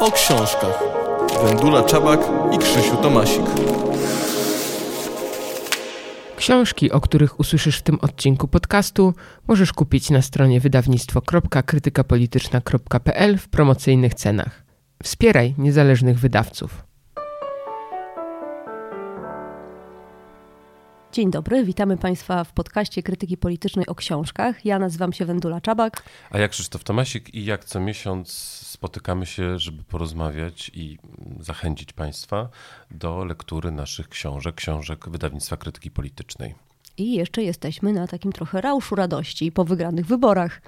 o książkach. Wendula Czabak i Krzysiu Tomasik. Książki, o których usłyszysz w tym odcinku podcastu, możesz kupić na stronie wydawnictwo.krytykapolityczna.pl w promocyjnych cenach. Wspieraj niezależnych wydawców. Dzień dobry, witamy Państwa w podcaście Krytyki Politycznej o książkach. Ja nazywam się Wendula Czabak. A ja Krzysztof Tomasik i jak co miesiąc spotykamy się, żeby porozmawiać i zachęcić Państwa do lektury naszych książek, książek wydawnictwa Krytyki Politycznej. I jeszcze jesteśmy na takim trochę rauszu radości po wygranych wyborach.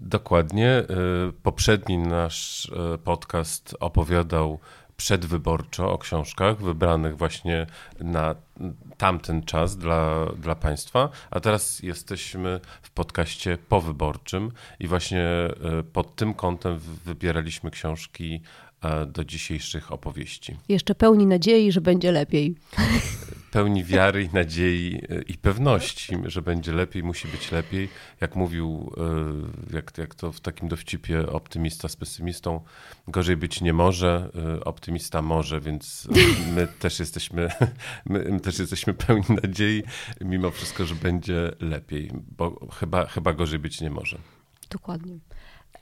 Dokładnie. Y, poprzedni nasz y, podcast opowiadał przedwyborczo o książkach wybranych właśnie na tamten czas dla, dla Państwa, a teraz jesteśmy w podcaście powyborczym i właśnie e, pod tym kątem wybieraliśmy książki e, do dzisiejszych opowieści. Jeszcze pełni nadziei, że będzie lepiej. Pełni wiary i nadziei e, i pewności, że będzie lepiej, musi być lepiej. Jak mówił, e, jak, jak to w takim dowcipie optymista z pesymistą, gorzej być nie może, e, optymista może, więc my też jesteśmy, my też jesteśmy pełni nadziei, mimo wszystko, że będzie lepiej, bo chyba, chyba gorzej być nie może. Dokładnie.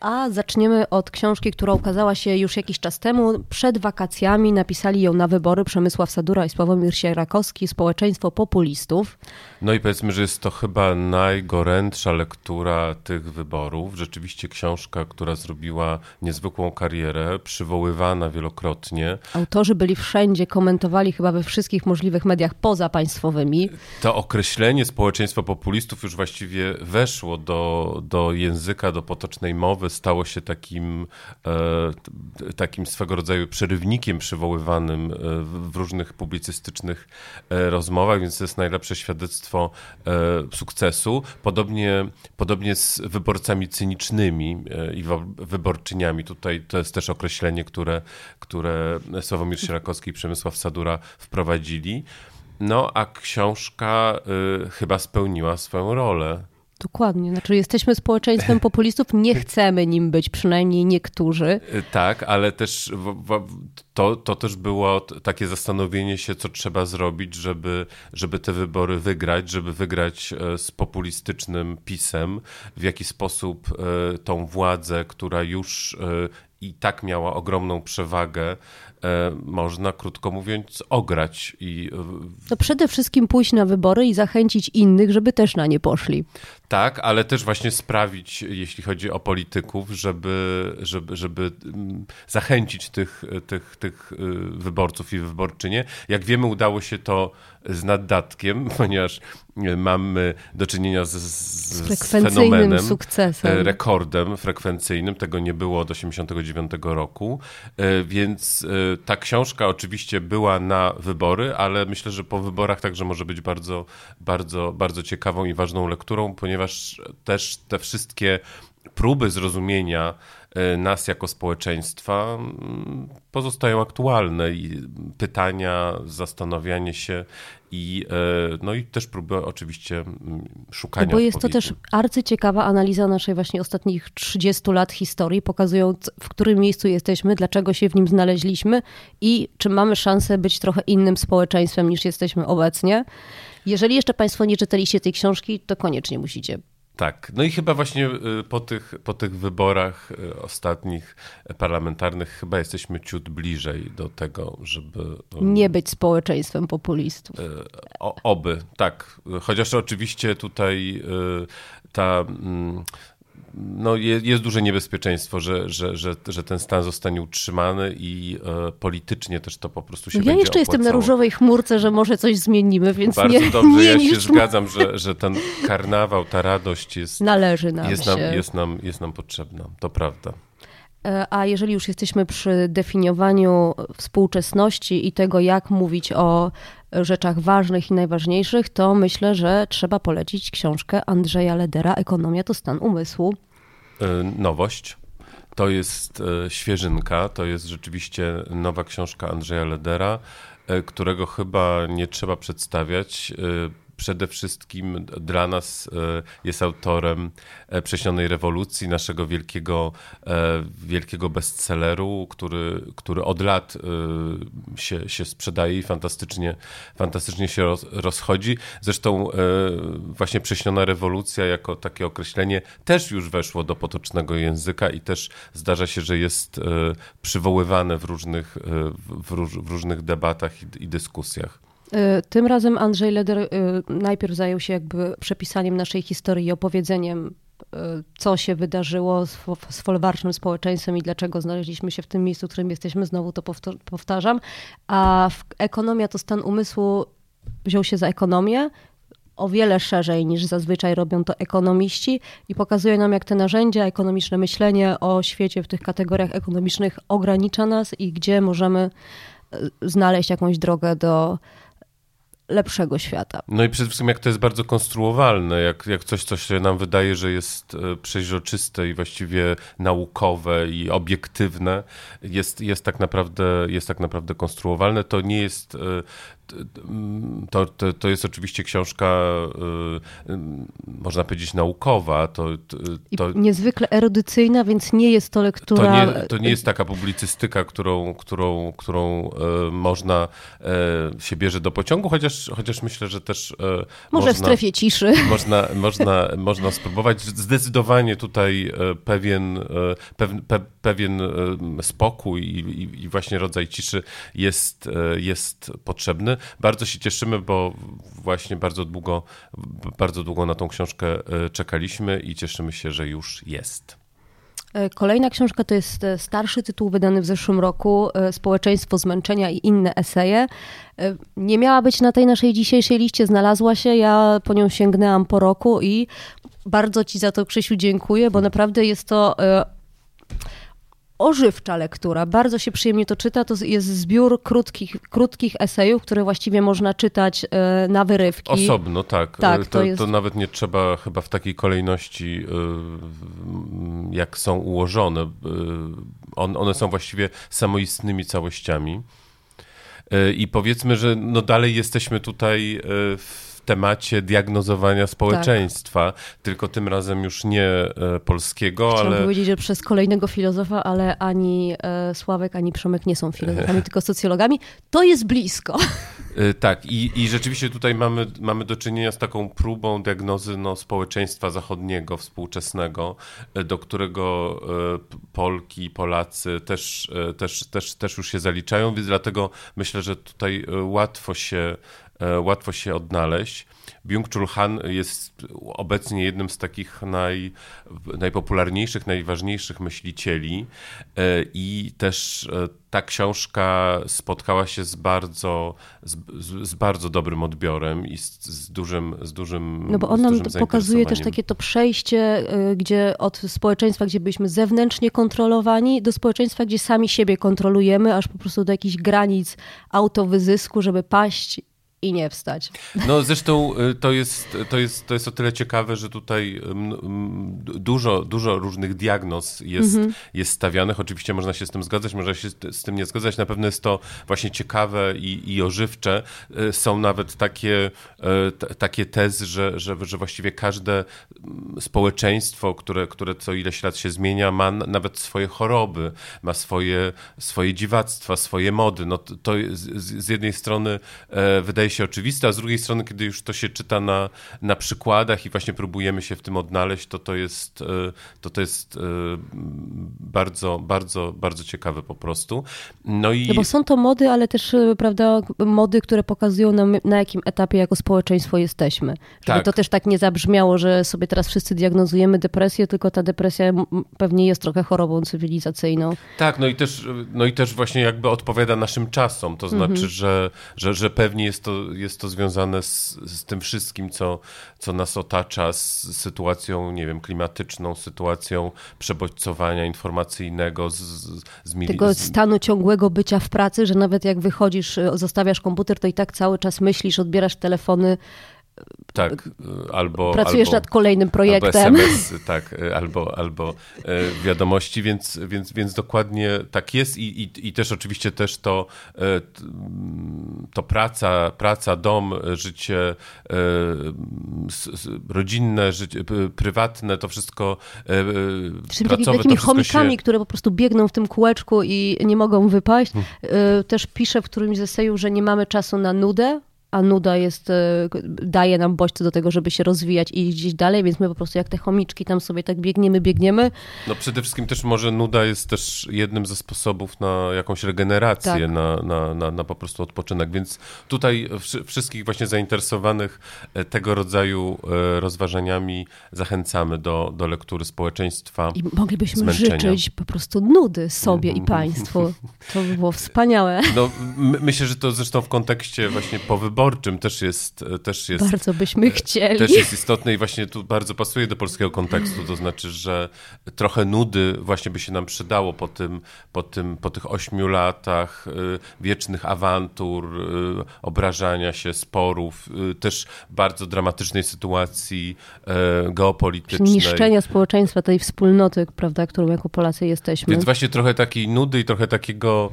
A zaczniemy od książki, która ukazała się już jakiś czas temu. Przed wakacjami napisali ją na wybory Przemysław Sadura i Sławomir Sierakowski, Społeczeństwo Populistów. No i powiedzmy, że jest to chyba najgorętsza lektura tych wyborów. Rzeczywiście książka, która zrobiła niezwykłą karierę, przywoływana wielokrotnie. Autorzy byli wszędzie, komentowali chyba we wszystkich możliwych mediach poza państwowymi. To określenie społeczeństwa populistów już właściwie weszło do, do języka, do potocznej mowy stało się takim, e, takim swego rodzaju przerywnikiem przywoływanym e, w różnych publicystycznych e, rozmowach, więc to jest najlepsze świadectwo sukcesu. Podobnie, podobnie z wyborcami cynicznymi i wyborczyniami. Tutaj to jest też określenie, które, które Sławomir Sierakowski i Przemysław Sadura wprowadzili. No, a książka y, chyba spełniła swoją rolę. Dokładnie. Znaczy, jesteśmy społeczeństwem populistów, nie chcemy nim być, przynajmniej niektórzy. Y, tak, ale też to, to też było takie zastanowienie się, co trzeba zrobić, żeby, żeby te wybory wygrać, żeby wygrać e, z populistycznym pisem, w jaki sposób e, tą władzę, która już e, i tak miała ogromną przewagę, E, można, krótko mówiąc, ograć. I... No przede wszystkim pójść na wybory i zachęcić innych, żeby też na nie poszli. Tak, ale też właśnie sprawić, jeśli chodzi o polityków, żeby, żeby, żeby mm, zachęcić tych, tych, tych y, wyborców i wyborczynie. Jak wiemy, udało się to z naddatkiem, ponieważ mamy do czynienia z, z, z fenomenem, sukcesem. E, rekordem frekwencyjnym. Tego nie było od 1989 roku, e, więc e, ta książka oczywiście była na wybory, ale myślę, że po wyborach także może być bardzo, bardzo, bardzo ciekawą i ważną lekturą, ponieważ też te wszystkie próby zrozumienia nas jako społeczeństwa pozostają aktualne i pytania, zastanawianie się i, e, no i też próby oczywiście szukania Bo jest to też arcyciekawa analiza naszej właśnie ostatnich 30 lat historii, pokazując w którym miejscu jesteśmy, dlaczego się w nim znaleźliśmy i czy mamy szansę być trochę innym społeczeństwem niż jesteśmy obecnie. Jeżeli jeszcze Państwo nie czytaliście tej książki, to koniecznie musicie tak, no i chyba właśnie y, po tych, po tych wyborach y, ostatnich parlamentarnych chyba jesteśmy ciut bliżej do tego, żeby... Nie być społeczeństwem populistów. Y, o, oby, tak. Chociaż oczywiście tutaj ta mm, no jest, jest duże niebezpieczeństwo, że, że, że, że ten stan zostanie utrzymany i e, politycznie też to po prostu się ja będzie jeszcze opłacało. jestem na różowej chmurce, że może coś zmienimy, więc Bardzo nie, dobrze, nie ja się zgadzam, że, że ten karnawał, ta radość jest, Należy nam jest, nam, jest, nam, jest nam potrzebna, to prawda. E, a jeżeli już jesteśmy przy definiowaniu współczesności i tego, jak mówić o rzeczach ważnych i najważniejszych, to myślę, że trzeba polecić książkę Andrzeja Ledera Ekonomia to stan umysłu. E, nowość. To jest e, świeżynka, to jest rzeczywiście nowa książka Andrzeja Ledera, którego chyba nie trzeba przedstawiać przede wszystkim dla nas jest autorem Prześnionej Rewolucji, naszego wielkiego, wielkiego bestselleru, który, który od lat się, się sprzedaje i fantastycznie, fantastycznie się rozchodzi. Zresztą właśnie Prześniona Rewolucja jako takie określenie też już weszło do potocznego języka i też zdarza się, że jest przywoływane w różnych, w, róż, w różnych debatach i dyskusjach. E, tym razem Andrzej Leder e, najpierw zajął się jakby przepisaniem naszej historii i opowiedzeniem, e, co się wydarzyło z folwarcznym społeczeństwem i dlaczego znaleźliśmy się w tym miejscu, w którym jesteśmy. Znowu to powtarzam. A ekonomia to stan umysłu wziął się za ekonomię, o wiele szerzej niż zazwyczaj robią to ekonomiści i pokazuje nam, jak te narzędzia, ekonomiczne myślenie o świecie w tych kategoriach ekonomicznych ogranicza nas i gdzie możemy znaleźć jakąś drogę do lepszego świata. No i przede wszystkim jak to jest bardzo konstruowalne, jak, jak coś, co się nam wydaje, że jest e, przeźroczyste i właściwie naukowe i obiektywne, jest, jest, tak, naprawdę, jest tak naprawdę konstruowalne, to nie jest e, to, to, to, jest oczywiście książka, y, y, można powiedzieć, naukowa. To, to niezwykle erudycyjna, więc nie jest to lektura. To nie, to nie jest taka publicystyka, którą, którą, którą y, można się bierze do pociągu, chociaż, chociaż myślę, że też. Może można, w strefie ciszy. Można, można, można spróbować. Zdecydowanie tutaj pewien, pe, pewien spokój i, i, i właśnie rodzaj ciszy jest, jest potrzebny. Bardzo się cieszymy, bo właśnie bardzo długo, bardzo długo na tą książkę e, czekaliśmy i cieszymy się, że już jest. E, kolejna książka to jest e, starszy tytuł wydany w zeszłym roku, Społeczeństwo zmęczenia i inne eseje. Nie miała być na tej naszej dzisiejszej liście, znalazła się, ja po nią sięgnęłam po roku i bardzo Ci za to, Krzysiu, dziękuję, bo naprawdę jest to ożywcza lektura. Bardzo się przyjemnie to czyta. To jest zbiór krótkich, krótkich esejów, które właściwie można czytać e, na wyrywki. Osobno, tak. tak to, to, jest... to nawet nie trzeba chyba w takiej kolejności, e, jak są ułożone. E, one są właściwie samoistnymi całościami. I powiedzmy, że no dalej jesteśmy tutaj w temacie diagnozowania społeczeństwa, tak. tylko tym razem już nie e, polskiego, Chciałam ale... powiedzieć, że przez kolejnego filozofa, ale ani e, Sławek, ani Przemek nie są filozofami, tylko socjologami. To jest blisko. E, tak, i, i rzeczywiście tutaj mamy, mamy do czynienia z taką próbą diagnozy no, społeczeństwa zachodniego, współczesnego, do którego Polki, Polacy też, też, też, też już się zaliczają, więc dlatego myślę, że tutaj łatwo się łatwo się odnaleźć. Byung-Chul Han jest obecnie jednym z takich naj, najpopularniejszych, najważniejszych myślicieli e, i też e, ta książka spotkała się z bardzo, z, z bardzo dobrym odbiorem i z, z, dużym, z dużym No bo on nam pokazuje też takie to przejście, gdzie od społeczeństwa, gdzie byliśmy zewnętrznie kontrolowani, do społeczeństwa, gdzie sami siebie kontrolujemy, aż po prostu do jakichś granic autowyzysku, żeby paść i nie wstać. No zresztą y, to jest, to jest, to jest o tyle ciekawe, że tutaj dużo, dużo różnych diagnoz jest, mhm. jest stawianych. Oczywiście można się z tym zgadzać, można się z tym nie zgadzać. Na pewno jest to właśnie ciekawe i, i ożywcze. Y, są nawet takie, y, takie tezy, że, że, że właściwie każde społeczeństwo, które, które co ileś lat się zmienia, ma nawet swoje choroby, ma swoje, swoje dziwactwa, swoje mody. No to, to z, z jednej strony e, wydaje się oczywiste, a z drugiej strony, kiedy już to się czyta na, na przykładach i właśnie próbujemy się w tym odnaleźć, to to jest, e, to to jest e, bardzo, bardzo, bardzo ciekawe po prostu. No, i... no bo są to mody, ale też, e, prawda, mody, które pokazują nam, na jakim etapie jako społeczeństwo jesteśmy. Żeby tak. to też tak nie zabrzmiało, że sobie teraz wszyscy diagnozujemy depresję, tylko ta depresja pewnie jest trochę chorobą cywilizacyjną. Tak, no i też, no i też właśnie jakby odpowiada naszym czasom, to znaczy, mhm. że, że, że pewnie jest to jest to związane z, z tym wszystkim, co, co nas otacza, z sytuacją, nie wiem, klimatyczną, sytuacją przebodźcowania informacyjnego, z, z, mili- Tego stanu ciągłego bycia w pracy, że nawet jak wychodzisz, zostawiasz komputer, to i tak cały czas myślisz, odbierasz telefony, tak, albo. Pracujesz albo, nad kolejnym projektem. Albo SMS, tak, albo, albo e, wiadomości, więc, więc, więc dokładnie tak jest i, i, i też oczywiście też to, e, to praca, praca, dom, życie e, rodzinne, życie prywatne, to wszystko Czyli pracowe, takimi chomikami, się... które po prostu biegną w tym kółeczku i nie mogą wypaść. Hmm. Też piszę w którymś z esejów, że nie mamy czasu na nudę, a nuda jest, e, daje nam bodźce do tego, żeby się rozwijać i iść gdzieś dalej, więc my po prostu jak te chomiczki tam sobie tak biegniemy, biegniemy. No przede wszystkim też może nuda jest też jednym ze sposobów na jakąś regenerację, tak. na, na, na, na, po prostu odpoczynek, więc tutaj wszystkich właśnie zainteresowanych e, tego rodzaju e, rozważaniami zachęcamy do, do lektury społeczeństwa. I moglibyśmy zmęczenia. życzyć po prostu nudy sobie i państwu. To by było wspaniałe. No, myślę, że to zresztą w kontekście właśnie powyborów wyborczym też jest, też jest... Bardzo byśmy chcieli. Też jest istotne i właśnie tu bardzo pasuje do polskiego kontekstu, to znaczy, że trochę nudy właśnie by się nam przydało po, tym, po, tym, po tych ośmiu latach y, wiecznych awantur, y, obrażania się, sporów, też bardzo dramatycznej sytuacji geopolitycznej. Niszczenia społeczeństwa, tej wspólnoty, prawda, którą jako Polacy jesteśmy. Więc właśnie trochę takiej nudy i trochę takiego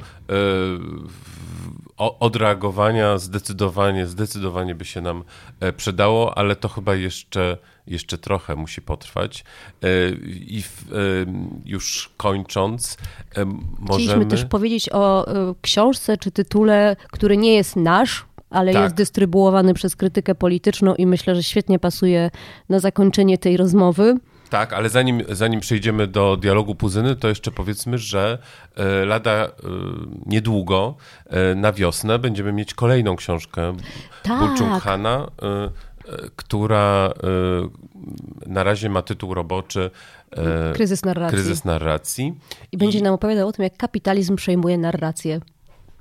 odreagowania zdecydowanie, zdecydowanie by się nam e, przydało, ale to chyba jeszcze, jeszcze trochę musi potrwać. E, I w, e, już kończąc, możemy... Chcieliśmy też powiedzieć o książce czy tytule, który nie jest nasz, ale tak. jest dystrybuowany przez krytykę polityczną i myślę, że świetnie pasuje na zakończenie tej rozmowy. Tak, ale zanim, zanim przejdziemy do dialogu Puzyny, to jeszcze powiedzmy, że e, lada e, niedługo, e, na wiosnę, będziemy mieć kolejną książkę tak. Bulczung Hana, która na razie ma tytuł roboczy Kryzys narracji. Kryzys narracji. I będzie I... nam opowiadał o tym, jak kapitalizm przejmuje narrację.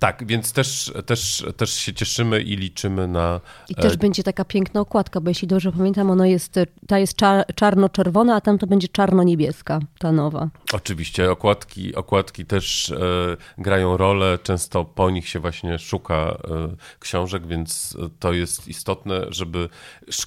Tak, więc też, też, też się cieszymy i liczymy na. I też e, będzie taka piękna okładka, bo jeśli dobrze pamiętam, ona jest, ta jest czarno-czerwona, a tam to będzie czarno-niebieska, ta nowa. Oczywiście, okładki, okładki też e, grają rolę, często po nich się właśnie szuka e, książek, więc to jest istotne, żeby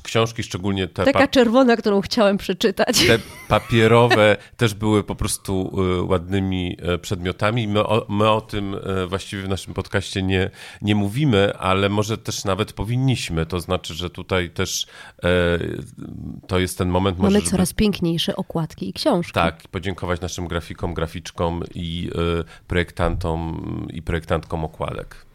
książki, szczególnie te. Taka czerwona, którą chciałem przeczytać. Te papierowe też były po prostu e, ładnymi e, przedmiotami. My o, my o tym właściwie w naszym naszym podcaście nie, nie mówimy, ale może też nawet powinniśmy. To znaczy, że tutaj też e, to jest ten moment. Mamy może, coraz żeby... piękniejsze okładki i książki. Tak, podziękować naszym grafikom, graficzkom i e, projektantom i projektantkom okładek.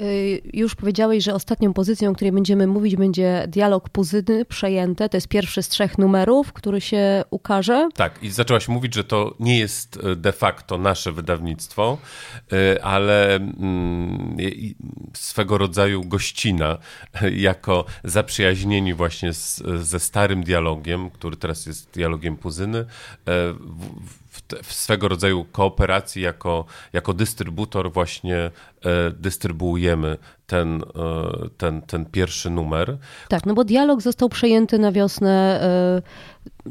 Y, już powiedziałeś, że ostatnią pozycją, o której będziemy mówić, będzie dialog Puzyny przejęte. To jest pierwszy z trzech numerów, który się ukaże. Tak, i zaczęłaś mówić, że to nie jest e, de facto nasze wydawnictwo, e, ale mm, swego rodzaju gościna, jako zaprzyjaźnieni właśnie z, ze starym dialogiem, który teraz jest dialogiem Puzyny. E, w, w, w swego rodzaju kooperacji jako, jako dystrybutor właśnie e, dystrybuujemy ten, e, ten, ten pierwszy numer. Tak, no bo dialog został przejęty na wiosnę,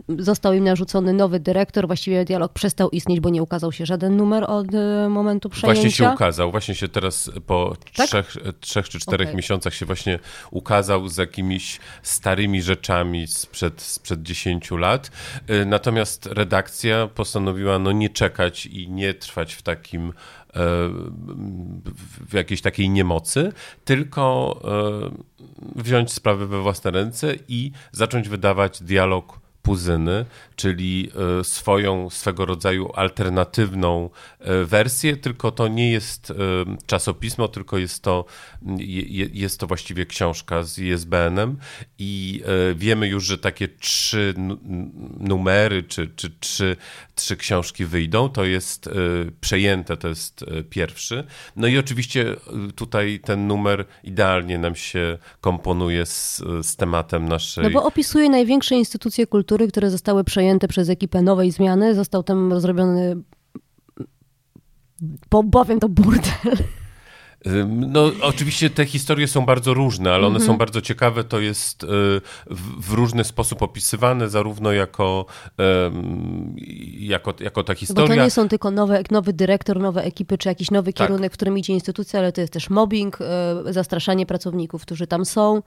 e, został im narzucony nowy dyrektor, właściwie dialog przestał istnieć, bo nie ukazał się żaden numer od e, momentu przejęcia. Właśnie się ukazał, właśnie się teraz po tak? trzech, trzech czy czterech okay. miesiącach się właśnie ukazał z jakimiś starymi rzeczami sprzed, sprzed 10 lat. Natomiast redakcja postanowiła no nie czekać i nie trwać w takim w jakiejś takiej niemocy, tylko e, wziąć sprawę we własne ręce i zacząć wydawać dialog Puzyny, czyli e, swoją, swego rodzaju alternatywną e, wersję, tylko to nie jest czasopismo, tylko jest to, jest to właściwie książka z ISBN-em i wiemy już, że takie trzy numery czy, czy trzy trzy książki wyjdą. To jest y, przejęte, to jest y, pierwszy. No i oczywiście y, tutaj ten numer idealnie nam się komponuje z, z tematem naszej. No bo opisuje największe instytucje kultury, które zostały przejęte przez ekipę nowej zmiany. Został tam zrobiony, bo bowiem to burdel. No, oczywiście te historie są bardzo różne, ale one Mhm. są bardzo ciekawe. To jest y, w, różny sposób opisywane, zarówno jako, jako, jako ta Bo to historia. nie są tylko nowe, nowy dyrektor, nowe ekipy, czy jakiś nowy Tak. kierunek, w którym idzie instytucja, ale to jest też mobbing, e, zastraszanie pracowników, którzy tam są.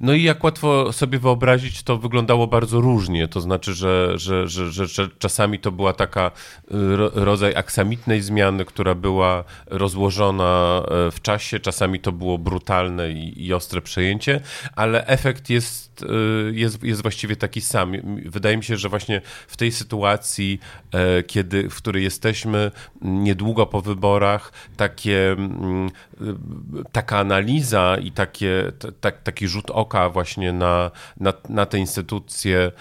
No i jak łatwo sobie wyobrazić, to wyglądało bardzo różnie. To znaczy, że, że, że, że, czasami to była taka y, ro, rodzaj aksamitnej zmiany, która była rozłożona e, w czasie. Czasami to było brutalne i, i ostre przejęcie, ale efekt jest, y, jest, jest właściwie taki sam. Wydaje mi się, że właśnie w tej sytuacji, e, kiedy, w której jesteśmy niedługo po wyborach, takie, y, taka analiza i takie, t- tak, taki rzut oka właśnie na, na, na te instytucje e,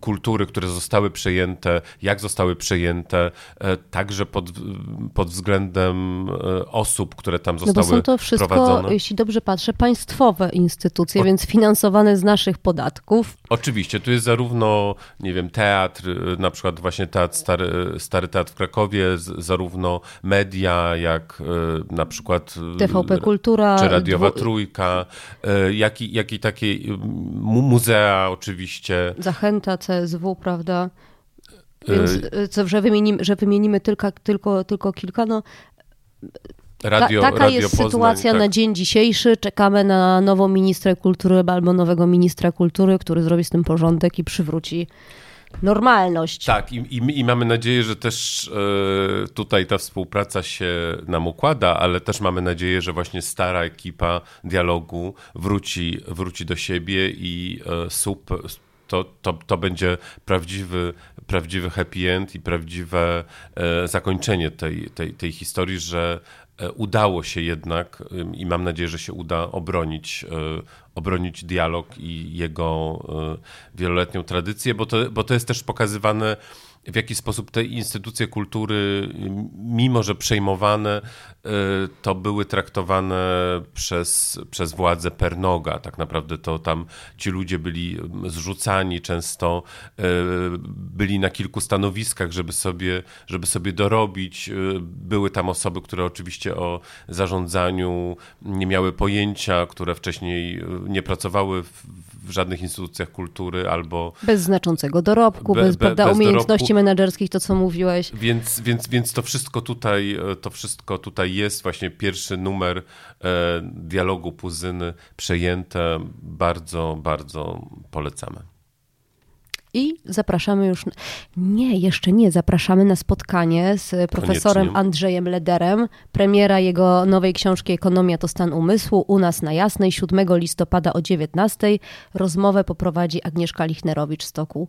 kultury, które zostały przejęte, jak zostały przejęte, e, także pod, pod względem osób, które tam No zostały bo są to wszystko, wprowadzone. jeśli dobrze patrzę, państwowe instytucje, O- więc finansowane z naszych podatków. Oczywiście, tu jest zarówno, nie wiem, teatr, y, na przykład właśnie teatr, Stary, Stary Teatr w Krakowie, zarówno media, jak y, na przykład y, TVP Kultura. czy radiowa dwu- trójka, jak i, jak i takie mu- muzea oczywiście. Zachęta, CSW, prawda? Więc co, że wymienimy, że wymienimy tylko, tylko, tylko kilka, no Radio, Ta, taka Radio jest Poznań, sytuacja tak. na dzień dzisiejszy. Czekamy na nową ministrę kultury albo nowego ministra kultury, który zrobi z tym porządek i przywróci normalność. Tak, i, i, i mamy nadzieję, że też e, tutaj ta współpraca się nam układa, ale też mamy nadzieję, że właśnie stara ekipa dialogu wróci, wróci do siebie i e, SUP to, to, to będzie prawdziwy, prawdziwy happy end i prawdziwe e, zakończenie tej, tej, tej historii, że e, udało się jednak i mam nadzieję, że się uda obronić, e, obronić dialog i jego wieloletnią tradycję, bo to, bo to jest też pokazywane w jaki sposób te instytucje kultury, mimo że przejmowane, y, to były traktowane przez, przez władze per noga. Tak naprawdę to tam ci ludzie byli zrzucani często, y, byli na kilku stanowiskach, żeby sobie, żeby sobie dorobić. Y, Były tam osoby, które oczywiście o zarządzaniu nie miały pojęcia, które wcześniej nie pracowały w, w żadnych instytucjach kultury albo Bez znaczącego dorobku, Be- bez, be- prawda, bez umiejętności dorobku. menedżerskich, to co mówiłeś. Więc, więc, więc to wszystko tutaj, e, to wszystko tutaj jest, właśnie pierwszy numer e, dialogu Puzyny przejęte, bardzo, bardzo polecamy. I zapraszamy już. Nie, jeszcze nie. Zapraszamy na spotkanie z profesorem Koniecznie. Andrzejem Lederem. Premiera jego nowej książki Ekonomia to stan umysłu u nas na Jasnej 7 listopada o 19. Rozmowę poprowadzi Agnieszka Lichnerowicz z Toku.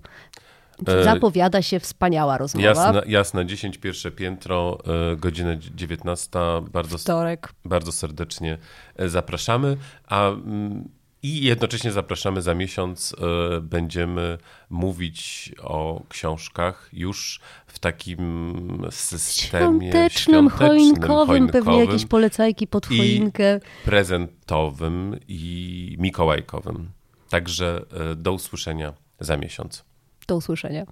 E, Zapowiada się wspaniała rozmowa. Jasne, jasne 10 pierwsze piętro, e, godzina 19. Bardzo, Wtorek. bardzo serdecznie e, zapraszamy. A mm, i jednocześnie zapraszamy za miesiąc. e, Będziemy mówić o książkach już w takim systemie Świątecznym, choinkowym, pewnie choinkowym, jakieś polecajki pod I- choinkę. prezentowym i mikołajkowym. Także e, do usłyszenia za miesiąc. Do usłyszenia.